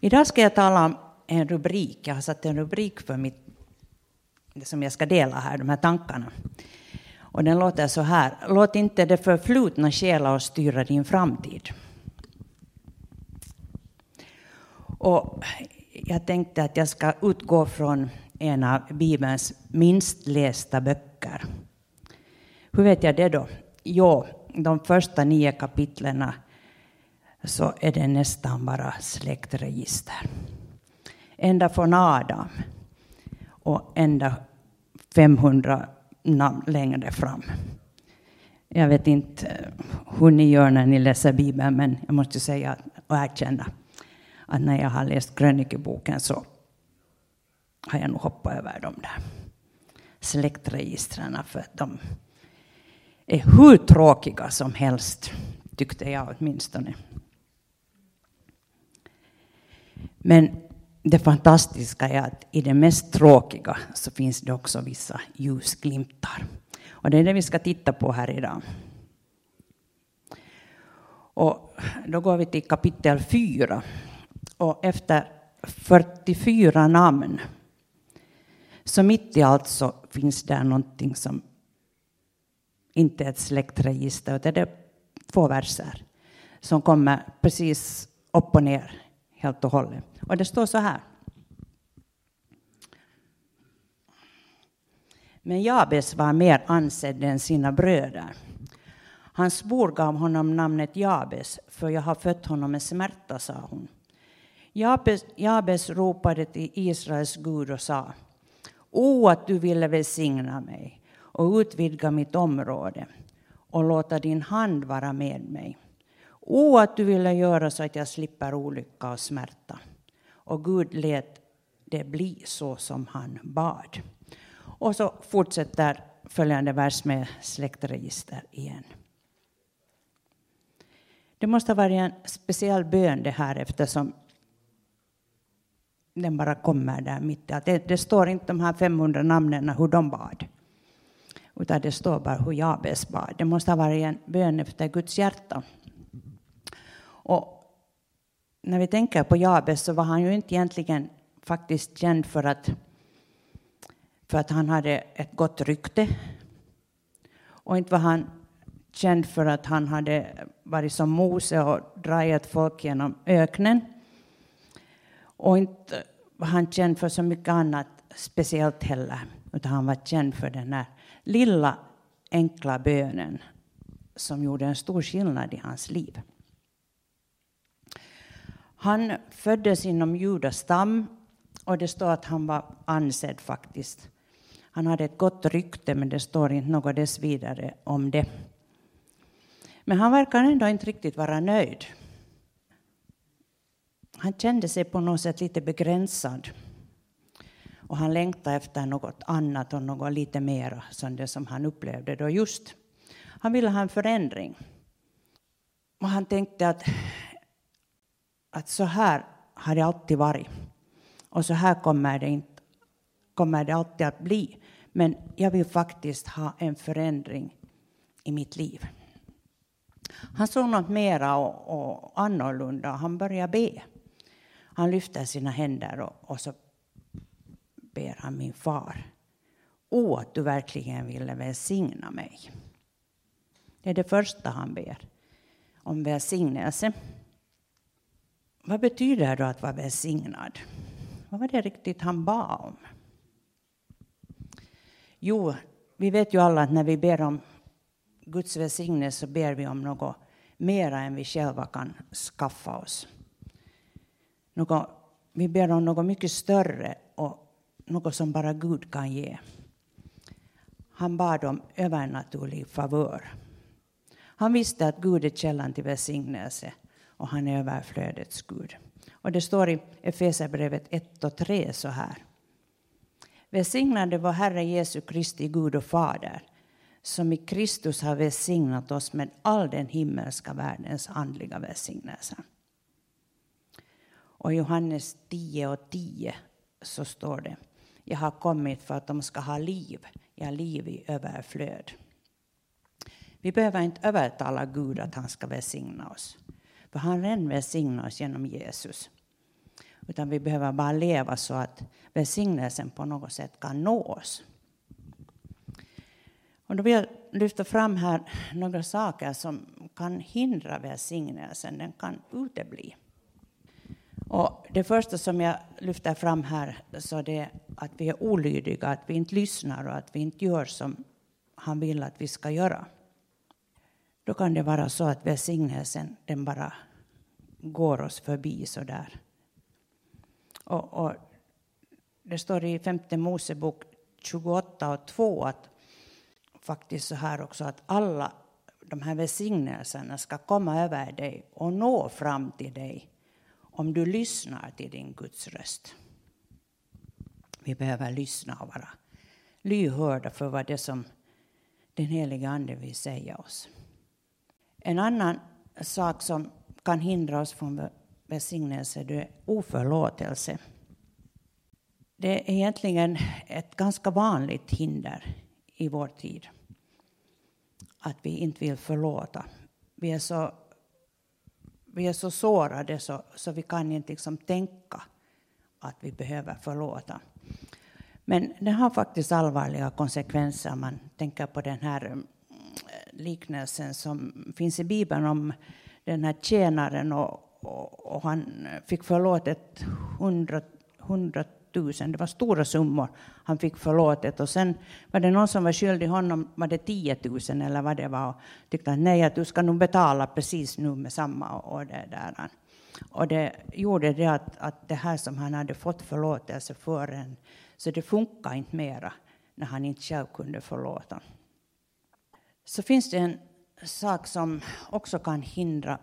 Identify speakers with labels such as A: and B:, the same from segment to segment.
A: Idag ska jag tala om en rubrik. Jag har satt en rubrik för mitt, det som jag ska dela här, de här tankarna. Och den låter så här. Låt inte det förflutna stjäla och styra din framtid. Och jag tänkte att jag ska utgå från en av Bibelns minst lästa böcker. Hur vet jag det då? Jo, de första nio kapitlen så är det nästan bara släktregister. Ända från Adam och ända 500 namn längre fram. Jag vet inte eh, hur ni gör när ni läser Bibeln, men jag måste säga och erkänna att när jag har läst krönikeboken så har jag nog hoppat över de där släktregistren för att de är hur tråkiga som helst, tyckte jag åtminstone. Men det fantastiska är att i det mest tråkiga så finns det också vissa ljusglimtar. Och det är det vi ska titta på här idag. Och då går vi till kapitel 4. Och efter 44 namn, så mitt i allt så finns där någonting som inte är ett släktregister, utan det är två verser som kommer precis upp och ner helt och hållet. Och det står så här. Men Jabes var mer ansedd än sina bröder. Hans mor gav honom namnet Jabes, för jag har fött honom med smärta, sa hon. Jabes, Jabes ropade till Israels Gud och sa O, att du ville välsigna mig och utvidga mitt område och låta din hand vara med mig. O, att du ville göra så att jag slipper olycka och smärta. Och Gud lät det bli så som han bad. Och så fortsätter följande vers med släktregister igen. Det måste ha varit en speciell bön det här eftersom den bara kommer där mitt i det, det står inte de här 500 namnen hur de bad. Utan det står bara hur Jabes bad. Det måste ha varit en bön efter Guds hjärta. Och när vi tänker på Jabes så var han ju inte egentligen faktiskt känd för att, för att han hade ett gott rykte. Och inte var han känd för att han hade varit som Mose och dragit folk genom öknen. Och inte var han känd för så mycket annat speciellt heller, utan han var känd för den här lilla enkla bönen som gjorde en stor skillnad i hans liv. Han föddes inom Judas stam och det står att han var ansedd faktiskt. Han hade ett gott rykte, men det står inte något dess vidare om det. Men han verkar ändå inte riktigt vara nöjd. Han kände sig på något sätt lite begränsad. Och han längtade efter något annat och något lite mer som det som han upplevde då just. Han ville ha en förändring. Och han tänkte att, att så här har det alltid varit. Och så här kommer det, inte, kommer det alltid att bli. Men jag vill faktiskt ha en förändring i mitt liv. Han såg något mera och, och annorlunda. Han började be. Han lyfter sina händer och, och så ber han min far. O, att du verkligen ville välsigna mig. Det är det första han ber om välsignelse. Vad betyder det då att vara välsignad? Vad var det riktigt han bad om? Jo, vi vet ju alla att när vi ber om Guds välsignelse så ber vi om något mera än vi själva kan skaffa oss. Något, vi ber om något mycket större och något som bara Gud kan ge. Han bad om övernaturlig favör. Han visste att Gud är källan till välsignelse och han är överflödets Gud. Och det står i Efesierbrevet 1 och 3 så här. Välsignade var Herre Jesu Kristi Gud och Fader som i Kristus har välsignat oss med all den himmelska världens andliga välsignelse. Och i Johannes 10 och 10 så står det Jag har kommit för att de ska ha liv, ja, liv i överflöd. Vi behöver inte övertala Gud att han ska välsigna oss. För han redan välsignar oss genom Jesus. Utan vi behöver bara leva så att välsignelsen på något sätt kan nå oss. Och då vill jag lyfta fram här några saker som kan hindra välsignelsen, den kan utebli. Och det första som jag lyfter fram här så det är att vi är olydiga, att vi inte lyssnar och att vi inte gör som han vill att vi ska göra. Då kan det vara så att välsignelsen den bara går oss förbi så där. Och, och det står i femte Mosebok 28 och 2 att faktiskt så här också att alla de här välsignelserna ska komma över dig och nå fram till dig om du lyssnar till din Guds röst. Vi behöver lyssna och vara lyhörda för vad det som den heliga Ande vill säga oss. En annan sak som kan hindra oss från välsignelse är oförlåtelse. Det är egentligen ett ganska vanligt hinder i vår tid. Att vi inte vill förlåta. Vi är så, vi är så sårade så, så vi kan inte liksom tänka att vi behöver förlåta. Men det har faktiskt allvarliga konsekvenser om man tänker på den här liknelsen som finns i Bibeln om den här tjänaren och, och, och han fick förlåtet hundratusen, det var stora summor han fick förlåtet och sen var det någon som var skyldig honom, var det 10 000 eller vad det var och tyckte att nej, att du ska nog betala precis nu med samma och det där. Och det gjorde det att, att det här som han hade fått förlåtelse för en så det funkar inte mera när han inte själv kunde förlåta. Så finns det en sak som också kan hindra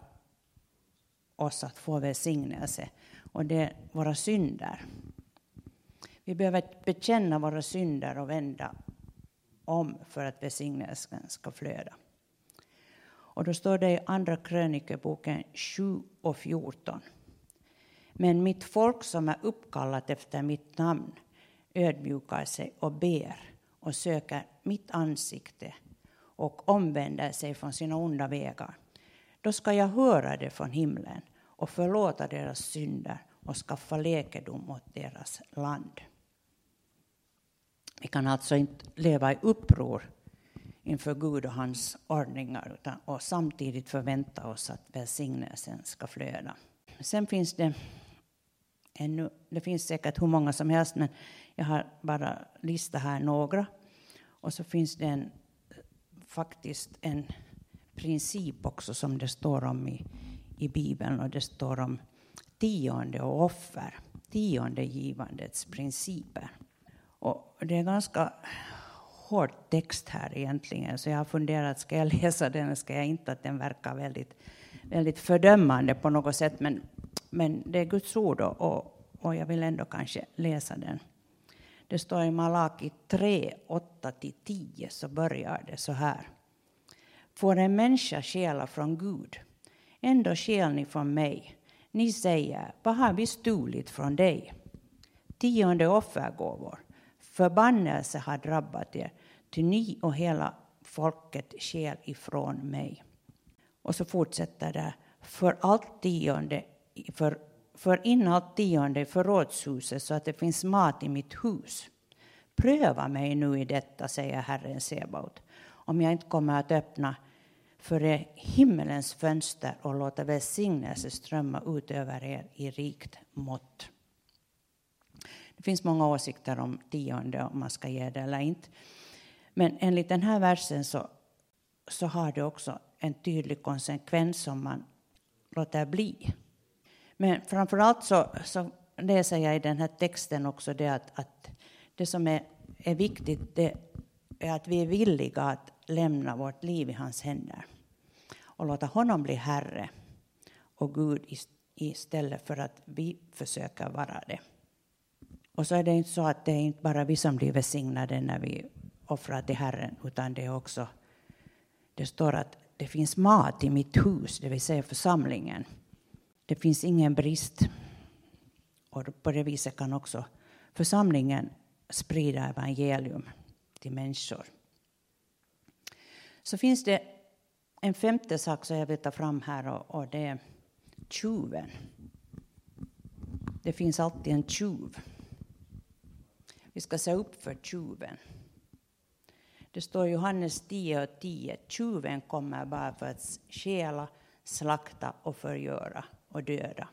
A: oss att få välsignelse och det är våra synder. Vi behöver bekänna våra synder och vända om för att välsignelsen ska flöda. Och då står det i Andra krönikeboken 7 och 14. Men mitt folk som är uppkallat efter mitt namn ödmjukar sig och ber och söker mitt ansikte och omvänder sig från sina onda vägar, då ska jag höra det från himlen och förlåta deras synder och skaffa läkedom åt deras land. Vi kan alltså inte leva i uppror inför Gud och hans ordningar utan, och samtidigt förvänta oss att välsignelsen ska flöda. Sen finns det ännu, det finns säkert hur många som helst, men jag har bara listat här några. Och så finns det en, faktiskt en princip också som det står om i, i Bibeln och det står om tionde och offer, tionde givandets principer. Och det är ganska hård text här egentligen, så jag har funderat, ska jag läsa den eller ska jag inte? Att den verkar väldigt, väldigt fördömande på något sätt, men, men det är Guds ord och, och jag vill ändå kanske läsa den. Det står i Malaki 3, 8-10, så börjar det så här. Får en människa stjäla från Gud, ändå stjäl ni från mig. Ni säger, vad har vi stulit från dig? Tionde offergåvor. Förbannelse har drabbat er, ty ni och hela folket stjäl ifrån mig. Och så fortsätter det. För allt tionde, för för in allt tionde i förrådshuset så att det finns mat i mitt hus. Pröva mig nu i detta, säger Herren Sebaot, om jag inte kommer att öppna för er himmelens fönster och låta välsignelse strömma ut över er i rikt mått. Det finns många åsikter om tionde, om man ska ge det eller inte. Men enligt den här versen så, så har det också en tydlig konsekvens om man låter bli. Men framförallt så, så läser jag i den här texten också det att, att det som är, är viktigt det är att vi är villiga att lämna vårt liv i hans händer och låta honom bli Herre och Gud istället för att vi försöker vara det. Och så är det inte så att det är inte bara vi som blir välsignade när vi offrar till Herren, utan det är också, det står att det finns mat i mitt hus, det vill säga församlingen. Det finns ingen brist. Och på det viset kan också församlingen sprida evangelium till människor. Så finns det en femte sak som jag vill ta fram här och, och det är tjuven. Det finns alltid en tjuv. Vi ska se upp för tjuven. Det står i Johannes 10 och 10. Tjuven kommer bara för att stjäla, slakta och förgöra och döda.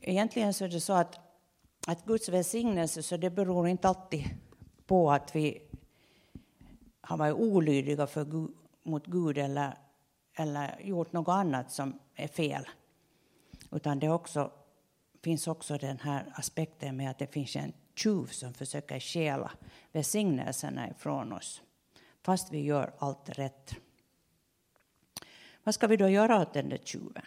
A: Egentligen så är det så att, att Guds välsignelse så det beror inte alltid på att vi har varit olydiga för, mot Gud eller, eller gjort något annat som är fel. Utan det också, finns också den här aspekten med att det finns en tjuv som försöker stjäla välsignelserna ifrån oss, fast vi gör allt rätt. Vad ska vi då göra åt den där tjuven?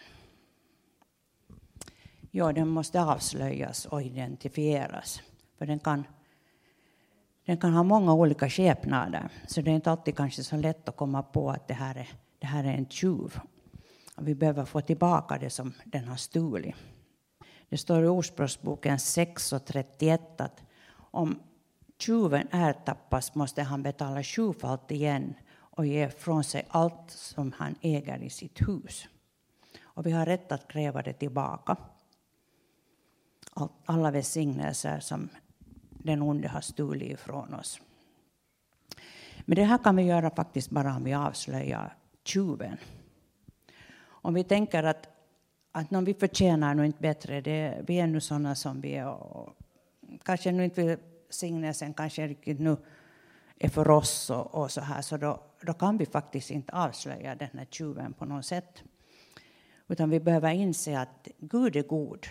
A: Ja, den måste avslöjas och identifieras, för den kan, den kan ha många olika skepnader, så det är inte alltid kanske så lätt att komma på att det här är, det här är en tjuv. Vi behöver få tillbaka det som den har stulit. Det står i Ordspråksboken 6 och 31 att om tjuven ertappas måste han betala sjufalt igen och ge från sig allt som han äger i sitt hus. Och vi har rätt att kräva det tillbaka. Alla välsignelser som den onde har stulit ifrån oss. Men det här kan vi göra faktiskt bara om vi avslöjar tjuven. Om vi tänker att, att någon vi förtjänar nog inte bättre, det, vi är nu sådana som vi är och kanske nu inte signelsen kanske riktigt nu är för oss och, och, så här, så då, då kan vi faktiskt inte avslöja den här tjuven på något sätt. Utan vi behöver inse att Gud är god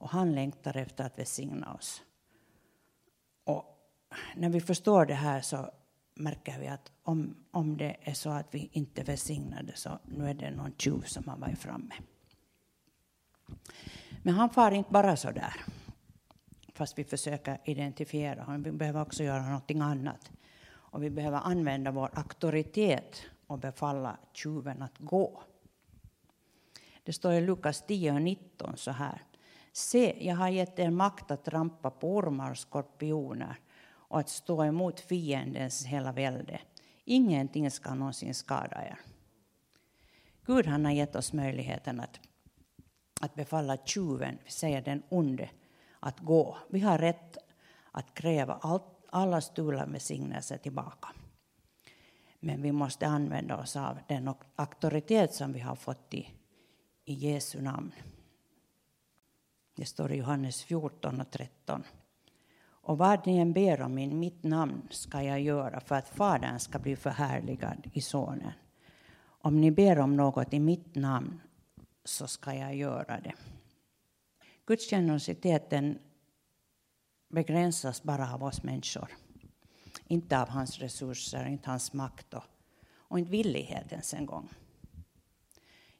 A: och han längtar efter att välsigna oss. Och när vi förstår det här så märker vi att om, om det är så att vi inte välsignar det så nu är det någon tjuv som har varit framme. Men han far inte bara så där fast vi försöker identifiera honom. Vi behöver också göra någonting annat. Och vi behöver använda vår auktoritet och befalla tjuven att gå. Det står i Lukas 10 och 19 så här. Se, jag har gett er makt att trampa på ormar och skorpioner och att stå emot fiendens hela välde. Ingenting ska någonsin skada er. Gud han har gett oss möjligheten att, att befalla tjuven, vi säger den onde, att gå. Vi har rätt att kräva allt, alla stulna välsignelser tillbaka. Men vi måste använda oss av den auktoritet som vi har fått i, i Jesu namn. Det står i Johannes 14 och 13. Och vad ni än ber om i mitt namn ska jag göra för att Fadern ska bli förhärligad i Sonen. Om ni ber om något i mitt namn så ska jag göra det. Guds generositeten begränsas bara av oss människor. Inte av hans resurser, inte hans makt och, och inte villighet ens en gång.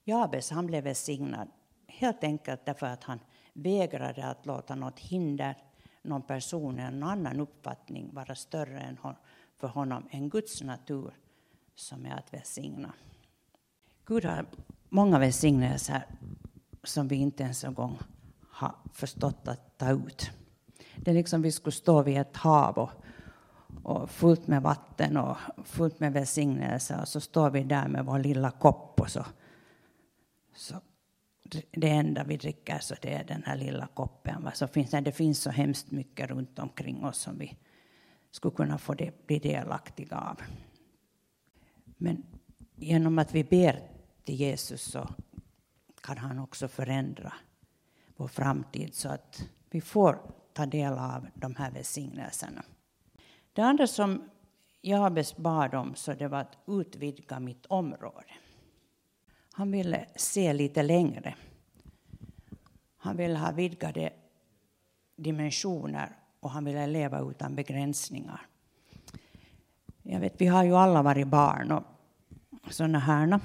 A: Jabes han blev välsignad helt enkelt därför att han vägrade att låta något hinder, någon person eller någon annan uppfattning vara större än för honom än Guds natur som är att välsigna. Gud har många välsignelser som vi inte ens en gång har förstått att ta ut. Det är liksom vi skulle stå vid ett hav och, och fullt med vatten och fullt med välsignelser, och så står vi där med vår lilla kopp och så, så det enda vi dricker så det är den här lilla koppen. Så finns, det finns så hemskt mycket runt omkring oss som vi skulle kunna få det, bli delaktiga av. Men genom att vi ber till Jesus så kan han också förändra vår framtid så att vi får ta del av de här välsignelserna. Det andra som Jabes bad om så det var att utvidga mitt område. Han ville se lite längre. Han ville ha vidgade dimensioner och han ville leva utan begränsningar. Jag vet, vi har ju alla varit barn och sådana här.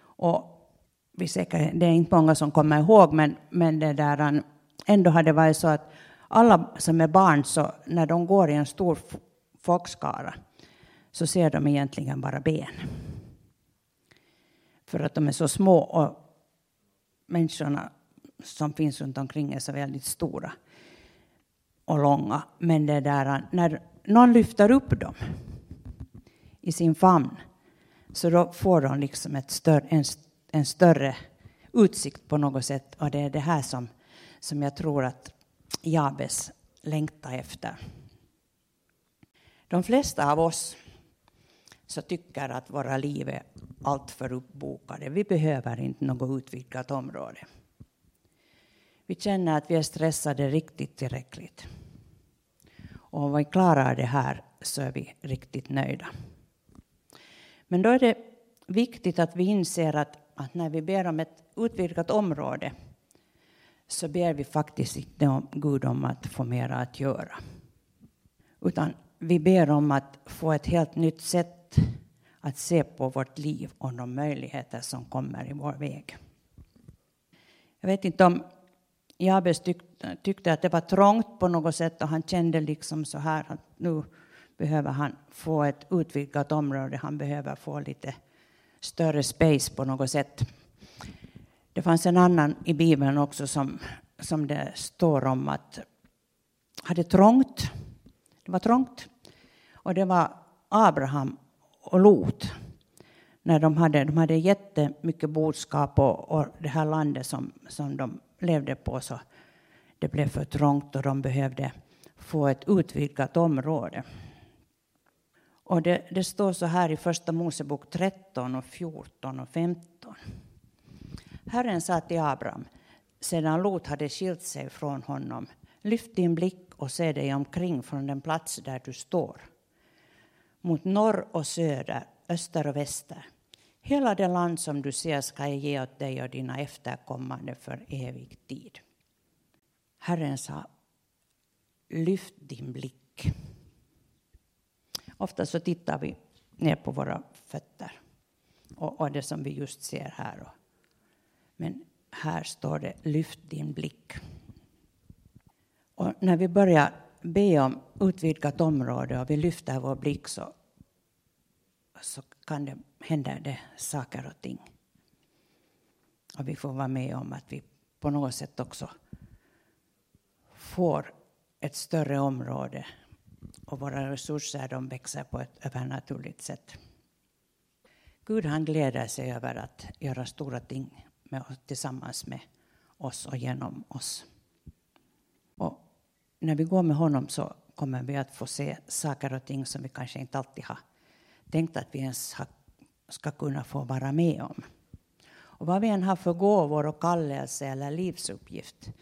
A: Och vi säkert, det är inte många som kommer ihåg, men, men det där, ändå har det varit så att alla som är barn, så när de går i en stor folkskara, så ser de egentligen bara ben. För att de är så små och människorna som finns runt omkring är så väldigt stora och långa. Men det där, när någon lyfter upp dem i sin famn, så då får de liksom ett större, en, en större utsikt på något sätt. Och det är det här som, som jag tror att Jabes längtar efter. De flesta av oss så tycker att våra liv är alltför uppbokade. Vi behöver inte något utvidgat område. Vi känner att vi är stressade riktigt tillräckligt. Och om vi klarar det här så är vi riktigt nöjda. Men då är det viktigt att vi inser att, att när vi ber om ett utvidgat område så ber vi faktiskt inte om Gud om att få mera att göra. Utan vi ber om att få ett helt nytt sätt sätt att se på vårt liv och de möjligheter som kommer i vår väg. Jag vet inte om Jabes tyckte att det var trångt på något sätt och han kände liksom så här att nu behöver han få ett utvidgat område. Han behöver få lite större space på något sätt. Det fanns en annan i Bibeln också som, som det står om att hade trångt. Det var trångt. Och det var Abraham och Lot. När de hade, de hade jättemycket boskap och, och det här landet som, som de levde på så det blev för trångt och de behövde få ett utvidgat område. Och det, det står så här i Första Mosebok 13, och 14 och 15. Herren sa till Abraham, sedan Lot hade skilt sig från honom, lyft din blick och se dig omkring från den plats där du står. Mot norr och söder, öster och väster. Hela det land som du ser ska jag ge åt dig och dina efterkommande för evig tid. Herren sa, lyft din blick. Ofta så tittar vi ner på våra fötter och, och det som vi just ser här. Men här står det, lyft din blick. Och när vi börjar be om utvidgat område och vi lyfter vår blick så, så kan det hända det saker och ting. Och vi får vara med om att vi på något sätt också får ett större område och våra resurser de växer på ett övernaturligt sätt. Gud han gläder sig över att göra stora ting med tillsammans med oss och genom oss. Och när vi går med honom så kommer vi att få se saker och ting som vi kanske inte alltid har tänkt att vi ens ska kunna få vara med om. Och vad vi än har för gåvor och kallelse eller livsuppgift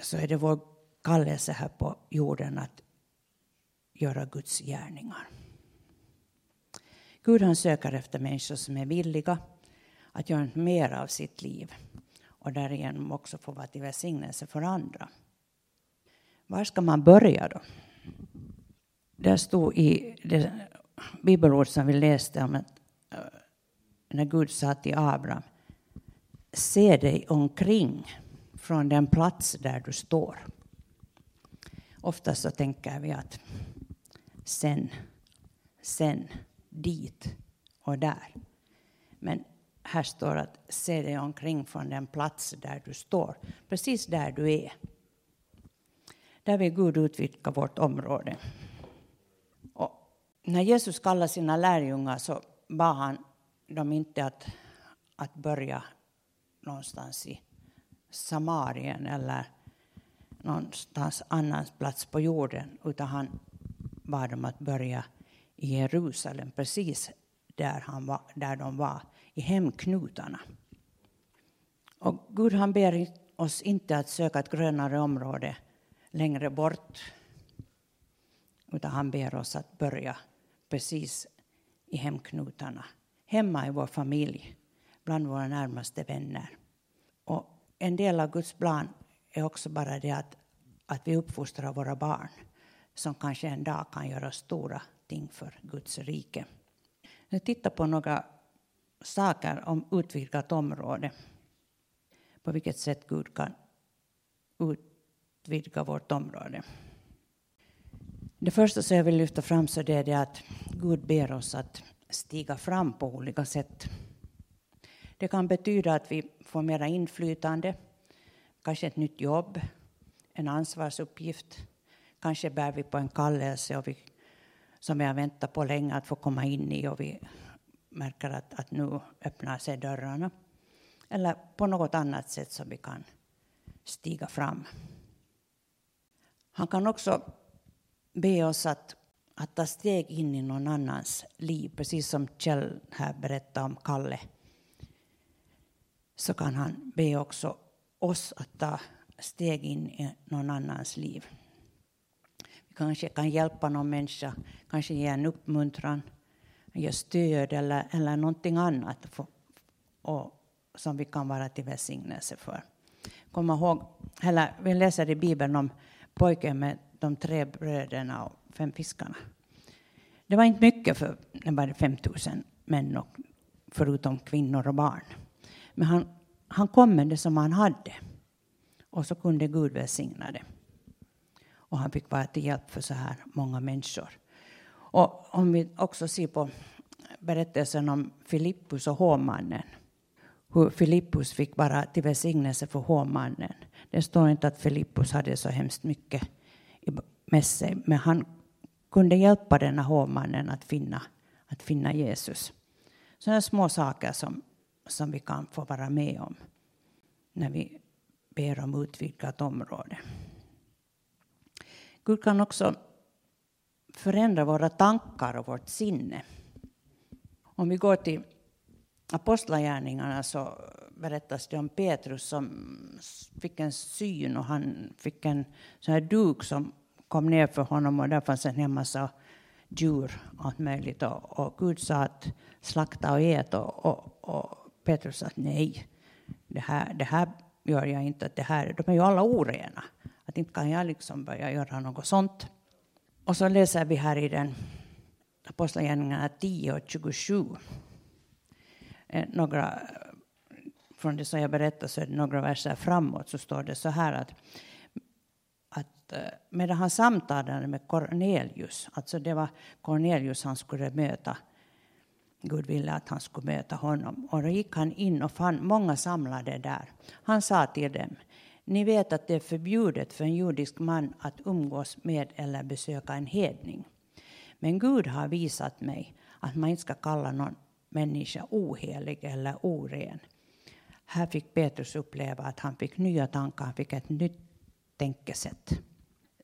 A: så är det vår kallelse här på jorden att göra Guds gärningar. Gud han söker efter människor som är villiga att göra mer av sitt liv och därigenom också få vara till välsignelse för andra. Var ska man börja då? Där stod i det bibelord som vi läste om att eh, när Gud sa till Abraham Se dig omkring från den plats där du står. Ofta så tänker vi att sen, sen, dit och där. Men här står att se dig omkring från den plats där du står, precis där du är. Där vill Gud utvidga vårt område. När Jesus kallade sina lärjungar så bad han dem inte att, att börja någonstans i Samarien eller någonstans annans plats på jorden, utan han bad dem att börja i Jerusalem, precis där, han var, där de var, i hemknutarna. Och Gud han ber oss inte att söka ett grönare område längre bort, utan han ber oss att börja precis i hemknutarna, hemma i vår familj, bland våra närmaste vänner. Och en del av Guds plan är också bara det att, att vi uppfostrar våra barn som kanske en dag kan göra stora ting för Guds rike. Nu titta på några saker om utvidgat område. På vilket sätt Gud kan utvidga vårt område. Det första som jag vill lyfta fram så det är det att Gud ber oss att stiga fram på olika sätt. Det kan betyda att vi får mera inflytande, kanske ett nytt jobb, en ansvarsuppgift, Kanske bär vi på en kallelse och vi, som vi har väntat på länge att få komma in i och vi märker att, att nu öppnar sig dörrarna. Eller på något annat sätt som vi kan stiga fram. Han kan också be oss att, att ta steg in i någon annans liv, precis som Kjell här berättade om Kalle. Så kan han be också oss att ta steg in i någon annans liv. Vi kanske kan hjälpa någon människa, kanske ge en uppmuntran, ge stöd eller, eller någonting annat för, och, som vi kan vara till välsignelse för. Kom ihåg, eller vi läser i Bibeln om pojken med de tre bröderna och fem fiskarna. Det var inte mycket för det var 5 000 män, och, förutom kvinnor och barn. Men han, han kom med det som han hade. Och så kunde Gud välsigna det. Och han fick vara till hjälp för så här många människor. Och om vi också ser på berättelsen om Filippus och hovmannen. Hur Filippus fick vara till välsignelse för hovmannen. Det står inte att Filippus hade så hemskt mycket med sig. Men han kunde hjälpa denna hovmannen att finna, att finna Jesus. Sådana små saker som, som vi kan få vara med om när vi ber om utvidgat område. Gud kan också förändra våra tankar och vårt sinne. Om vi går till Apostlagärningarna så berättas det om Petrus som fick en syn och han fick en sån här duk som kom ner för honom och där fanns en massa djur och allt möjligt. Och, och Gud sa att slakta och ät och, och, och Petrus sa att nej, det här, det här gör jag inte. Att det här, de är ju alla orena. Att inte kan jag liksom börja göra något sånt. Och så läser vi här i den Apostlagärningarna 10 och 27. Eh, några, från det som jag berättade så är det några verser framåt så står det så här att, att eh, medan han samtalade med Cornelius, alltså det var Cornelius han skulle möta, Gud ville att han skulle möta honom. Och då gick han in och fann många samlade där. Han sa till dem, ni vet att det är förbjudet för en judisk man att umgås med eller besöka en hedning. Men Gud har visat mig att man inte ska kalla någon människa ohelig eller oren. Här fick Petrus uppleva att han fick nya tankar, han fick ett nytt tänkesätt.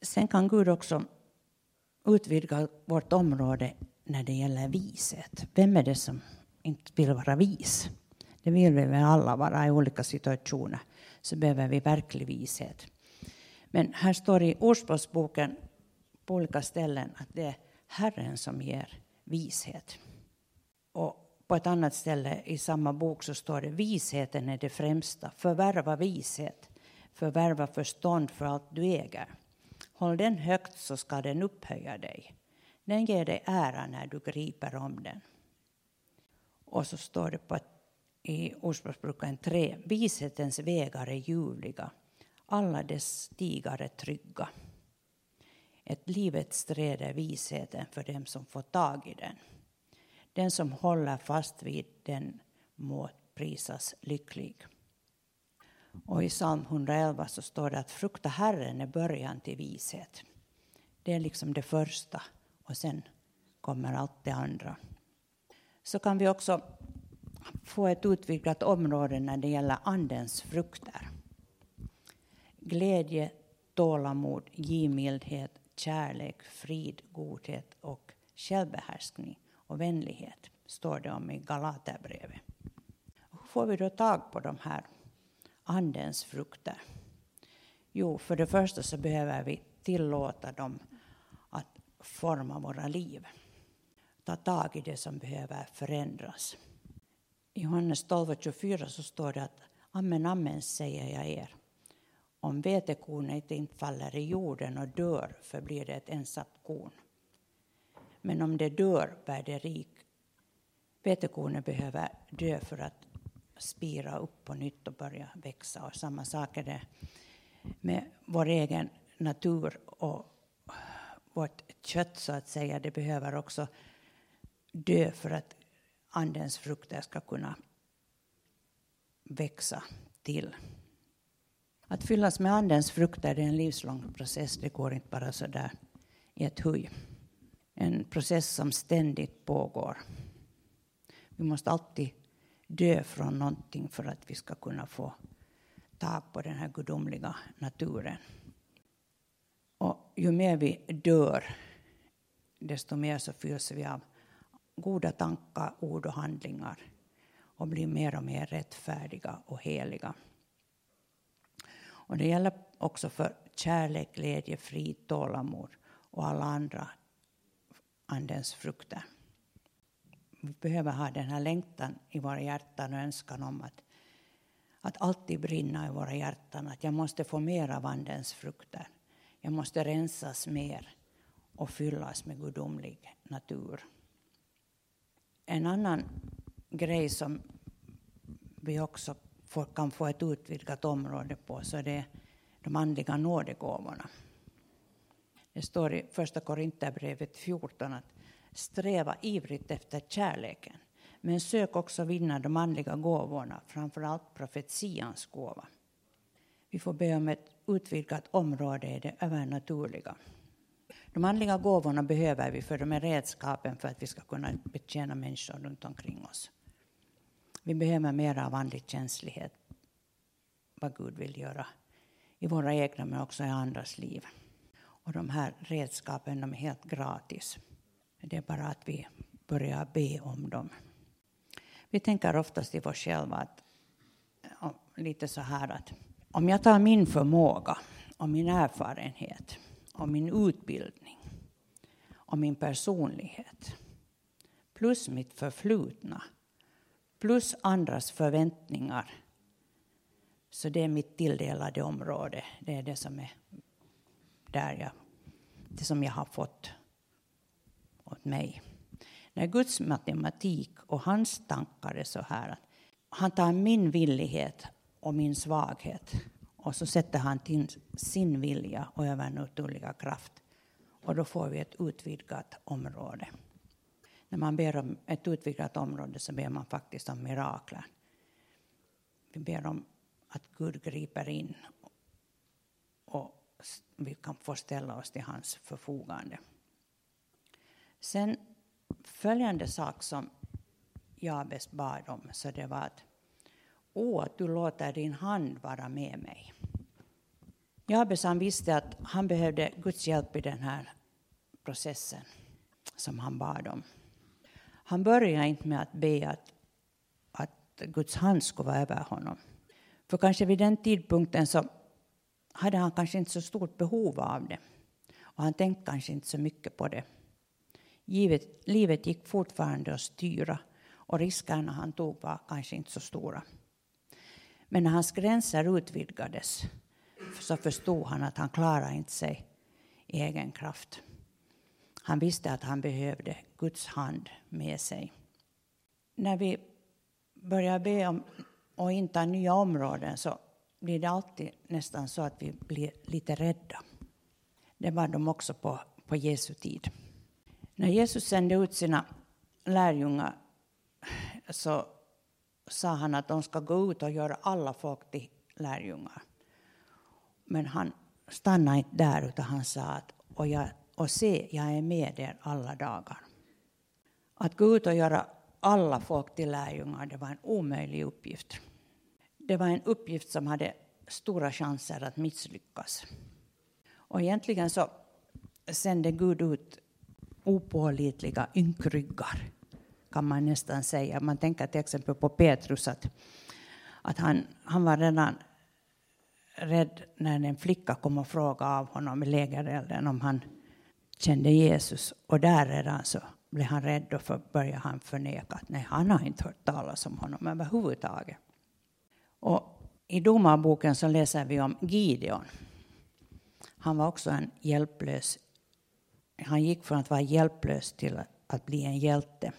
A: Sen kan Gud också utvidga vårt område när det gäller vishet. Vem är det som inte vill vara vis? Det vill vi väl alla vara i olika situationer. Så behöver vi verklig vishet. Men här står i Ordspråksboken på olika ställen att det är Herren som ger vishet. Och på ett annat ställe i samma bok så står det visheten är det främsta. Förvärva vishet, förvärva förstånd för allt du äger. Håll den högt så ska den upphöja dig. Den ger dig ära när du griper om den. Och så står det på i Ordspråksboken 3. Vishetens vägar är ljuvliga, alla dess stigar är trygga. Ett livets träd är visheten för dem som får tag i den. Den som håller fast vid den må prisas lycklig. Och i psalm 111 så står det att frukta Herren är början till vishet. Det är liksom det första och sen kommer allt det andra. Så kan vi också få ett utvidgat område när det gäller Andens frukter. Glädje, tålamod, givmildhet, kärlek, frid, godhet och självbehärskning och vänlighet står det om i Galaterbrevet. Hur får vi då tag på de här Andens frukter? Jo, för det första så behöver vi tillåta dem att forma våra liv. Ta tag i det som behöver förändras. I Johannes 12.24 så står det att Amen, amen säger jag er. Om vetekornet inte faller i jorden och dör förblir det ett ensamt korn. Men om det dör bär det rik. Vetekornet behöver dö för att spira upp på nytt och börja växa. Och samma sak är det med vår egen natur och vårt kött så att säga, det behöver också dö för att andens frukter ska kunna växa till. Att fyllas med andens frukter är en livslång process. Det går inte bara så där i ett huj. En process som ständigt pågår. Vi måste alltid dö från någonting för att vi ska kunna få tag på den här gudomliga naturen. Och ju mer vi dör, desto mer så fylls vi av goda tankar, ord och handlingar och blir mer och mer rättfärdiga och heliga. Och det gäller också för kärlek, glädje, frid, tålamod och alla andra Andens frukter. Vi behöver ha den här längtan i våra hjärtan och önskan om att, att alltid brinna i våra hjärtan. Att jag måste få mer av Andens frukter. Jag måste rensas mer och fyllas med gudomlig natur. En annan grej som vi också får, kan få ett utvidgat område på så det är de andliga nådegåvorna. Det står i Första Korinthierbrevet 14 att sträva ivrigt efter kärleken men sök också vinna de andliga gåvorna, framförallt profetians gåva. Vi får be om ett utvidgat område i det övernaturliga. De andliga gåvorna behöver vi för de är redskapen för att vi ska kunna betjäna människor runt omkring oss. Vi behöver mer av andlig känslighet, vad Gud vill göra i våra egna men också i andras liv. Och de här redskapen de är helt gratis. Det är bara att vi börjar be om dem. Vi tänker oftast i oss själva att, lite så här att om jag tar min förmåga och min erfarenhet och min utbildning och min personlighet plus mitt förflutna plus andras förväntningar så det är mitt tilldelade område. Det är det som är där jag, det som jag har fått åt mig. När Guds matematik och hans tankar är så här att han tar min villighet och min svaghet och så sätter han till sin vilja och övernaturliga kraft. Och då får vi ett utvidgat område. När man ber om ett utvidgat område så ber man faktiskt om mirakler. Vi ber om att Gud griper in vi kan få ställa oss till hans förfogande. Sen följande sak som Jabes bad om, så det var att Å, att du låter din hand vara med mig. Jabes han visste att han behövde Guds hjälp i den här processen som han bad om. Han började inte med att be att, att Guds hand skulle vara över honom. För kanske vid den tidpunkten så hade han kanske inte så stort behov av det. Och han tänkte kanske inte så mycket på det. Givet, livet gick fortfarande att styra och riskerna han tog var kanske inte så stora. Men när hans gränser utvidgades så förstod han att han klarade inte sig i egen kraft. Han visste att han behövde Guds hand med sig. När vi börjar be om och inta nya områden så blir det alltid nästan så att vi blir lite rädda. Det var de också på, på Jesu tid. När Jesus sände ut sina lärjungar så sa han att de ska gå ut och göra alla folk till lärjungar. Men han stannade inte där, utan han sa att och, jag, och se, jag är med er alla dagar. Att gå ut och göra alla folk till lärjungar, det var en omöjlig uppgift. Det var en uppgift som hade stora chanser att misslyckas. Och egentligen så sände Gud ut opålitliga ynkryggar, kan man nästan säga. Man tänker till exempel på Petrus, att, att han, han var redan rädd när en flicka kom och frågade av honom i lägerelden om han kände Jesus. Och där redan så blev han rädd och för, började han förneka att nej, han har inte hört talas om honom överhuvudtaget. Och I domarboken så läser vi om Gideon. Han var också en hjälplös han gick från att vara hjälplös till att bli en hjälte.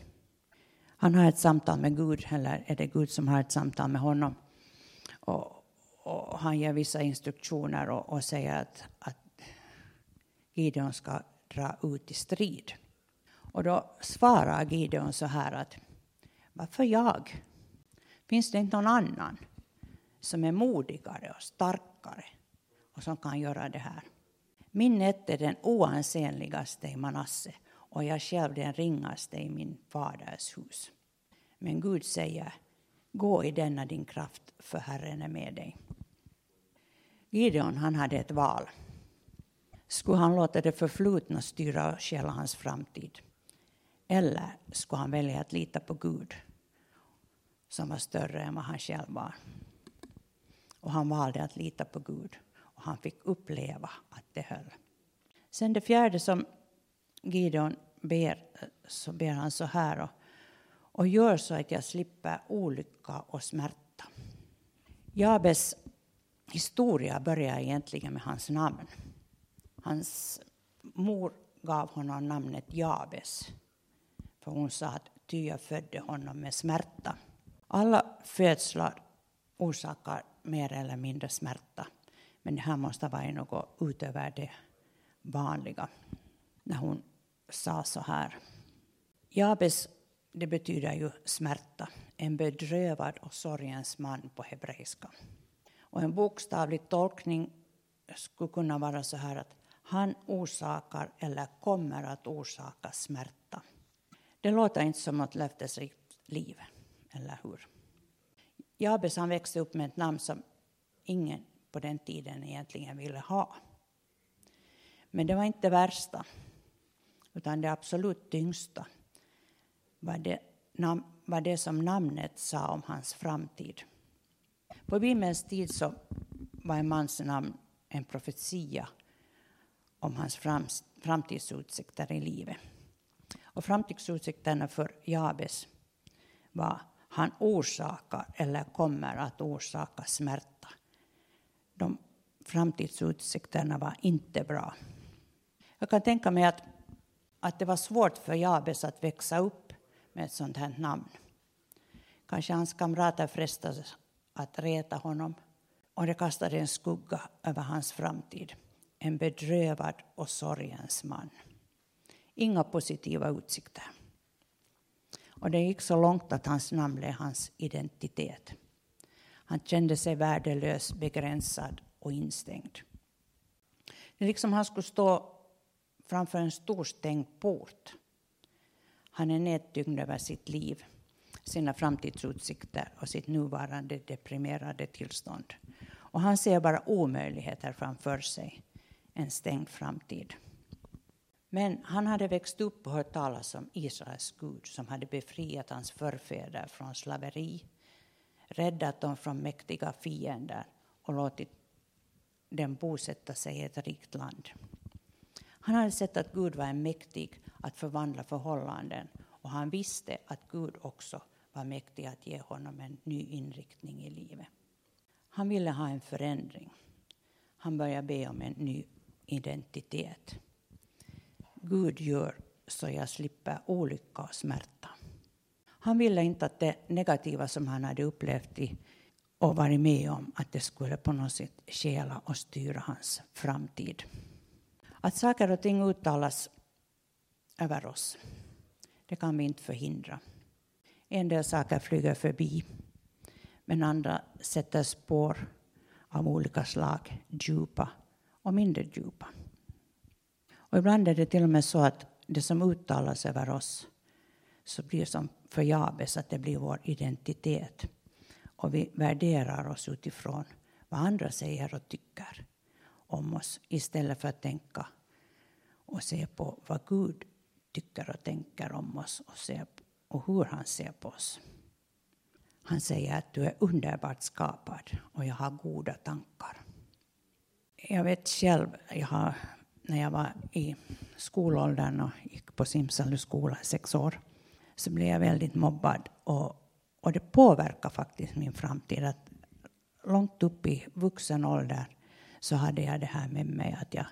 A: Han har ett samtal med Gud, eller är det Gud som har ett samtal med honom? Och, och han ger vissa instruktioner och, och säger att, att Gideon ska dra ut i strid. Och då svarar Gideon så här att varför jag? Finns det inte någon annan som är modigare och starkare och som kan göra det här? Min ett är den oansenligaste i Manasse och jag själv den ringaste i min faders hus. Men Gud säger, gå i denna din kraft, för Herren är med dig. Gideon han hade ett val. Skulle han låta det förflutna styra och stjäla hans framtid? Eller skulle han välja att lita på Gud som var större än vad han själv var? Och han valde att lita på Gud och han fick uppleva att det höll. Sen det fjärde som Gideon ber, så ber han så här och, och gör så att jag slipper olycka och smärta. Jabes historia börjar egentligen med hans namn. Hans mor gav honom namnet Jabes. För hon sa att ty jag födde honom med smärta. Alla födslar orsakar mer eller mindre smärta. Men det här måste vara något utöver det vanliga. När hon sa så här. Jabes, det betyder ju smärta. En bedrövad och sorgens man på hebreiska. Och en bokstavlig tolkning skulle kunna vara så här att han orsakar eller kommer att orsaka smärta. Det låter inte som ett löftesrikt liv, eller hur? Jabes han växte upp med ett namn som ingen på den tiden egentligen ville ha. Men det var inte det värsta, utan det absolut tyngsta var det, var det som namnet sa om hans framtid. På Bibelns tid så var en mans namn en profetia om hans framtidsutsikter i livet. Och framtidsutsikterna för Jabes var han orsakar eller kommer att orsaka smärta. De framtidsutsikterna var inte bra. Jag kan tänka mig att, att det var svårt för Jabes att växa upp med ett sånt här namn. Kanske hans kamrater frestades att reta honom och det kastade en skugga över hans framtid. En bedrövad och sorgens man. Inga positiva utsikter. Och det gick så långt att hans namn blev hans identitet. Han kände sig värdelös, begränsad och instängd. Det är liksom han skulle stå framför en stor stängd port. Han är nedtyngd över sitt liv, sina framtidsutsikter och sitt nuvarande deprimerade tillstånd. Och han ser bara omöjligheter framför sig, en stängd framtid. Men han hade växt upp och hört talas om Israels Gud som hade befriat hans förfäder från slaveri, räddat dem från mäktiga fiender och låtit dem bosätta sig i ett rikt land. Han hade sett att Gud var mäktig att förvandla förhållanden och han visste att Gud också var mäktig att ge honom en ny inriktning i livet. Han ville ha en förändring. Han började be om en ny identitet. Gud gör så jag slipper olycka och smärta. Han ville inte att det negativa som han hade upplevt i och varit med om, att det skulle på något sätt stjäla och styra hans framtid. Att saker och ting uttalas över oss, det kan vi inte förhindra. En del saker flyger förbi, men andra sätter spår av olika slag, djupa och mindre djupa. Och ibland är det till och med så att det som uttalas över oss så blir som för Jabes att det blir vår identitet. Och vi värderar oss utifrån vad andra säger och tycker om oss istället för att tänka och se på vad Gud tycker och tänker om oss och, se och hur han ser på oss. Han säger att du är underbart skapad och jag har goda tankar. Jag vet själv, jag har när jag var i skolåldern och gick på Simsalus skola i sex år så blev jag väldigt mobbad. Och, och det påverkar faktiskt min framtid. Att långt upp i vuxen ålder så hade jag det här med mig att jag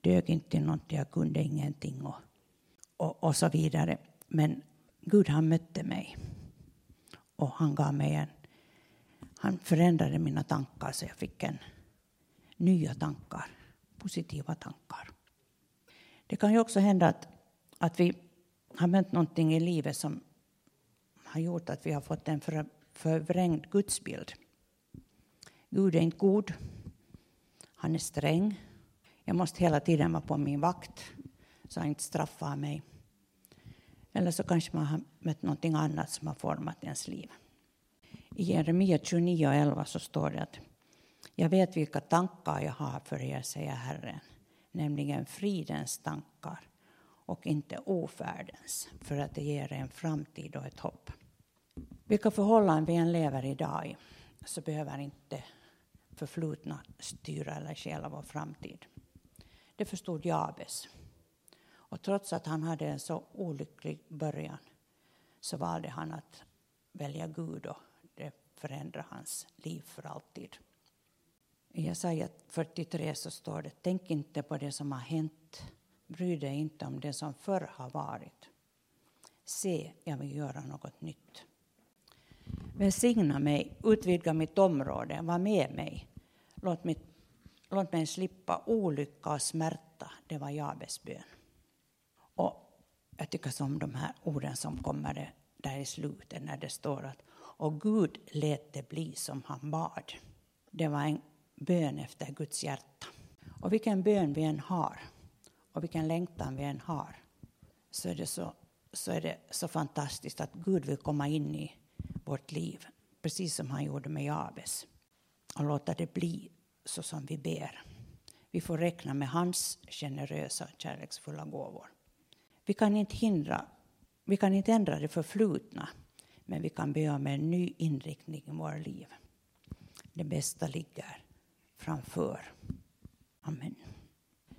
A: dög inte till någonting, jag kunde ingenting och, och, och så vidare. Men Gud han mötte mig och han gav mig en... Han förändrade mina tankar så jag fick en nya tankar positiva tankar. Det kan ju också hända att, att vi har mött någonting i livet som har gjort att vi har fått en för, förvrängd gudsbild. Gud är inte god. Han är sträng. Jag måste hela tiden vara på min vakt så han inte straffar mig. Eller så kanske man har mött någonting annat som har format ens liv. I Jeremia 29 och 11 så står det att Jag vet vilka tankar jag har för er, säger Herren, nämligen fridens tankar och inte ofärdens, för att det ger en framtid och ett hopp. Vilka förhållanden vi än lever idag i, så behöver inte förflutna styra eller stjäla vår framtid. Det förstod Jabes. Och trots att han hade en så olycklig början så valde han att välja Gud och det förändrade hans liv för alltid. I Jesaja 43 så står det, tänk inte på det som har hänt, bry dig inte om det som förr har varit. Se, jag vill göra något nytt. Välsigna mig, utvidga mitt område, var med mig. Låt mig, låt mig slippa olycka och smärta. Det var Jabes bön. Och jag tycker så om de här orden som kommer där i slutet när det står att och Gud lät det bli som han bad. Det var en bön efter Guds hjärta. Och vilken bön vi än har och vilken längtan vi än har så är det så, så, är det så fantastiskt att Gud vill komma in i vårt liv precis som han gjorde med Jabes och låta det bli så som vi ber. Vi får räkna med hans generösa, kärleksfulla gåvor. Vi kan inte hindra, vi kan inte ändra det förflutna, men vi kan be om en ny inriktning i våra liv. Det bästa ligger framför. Amen.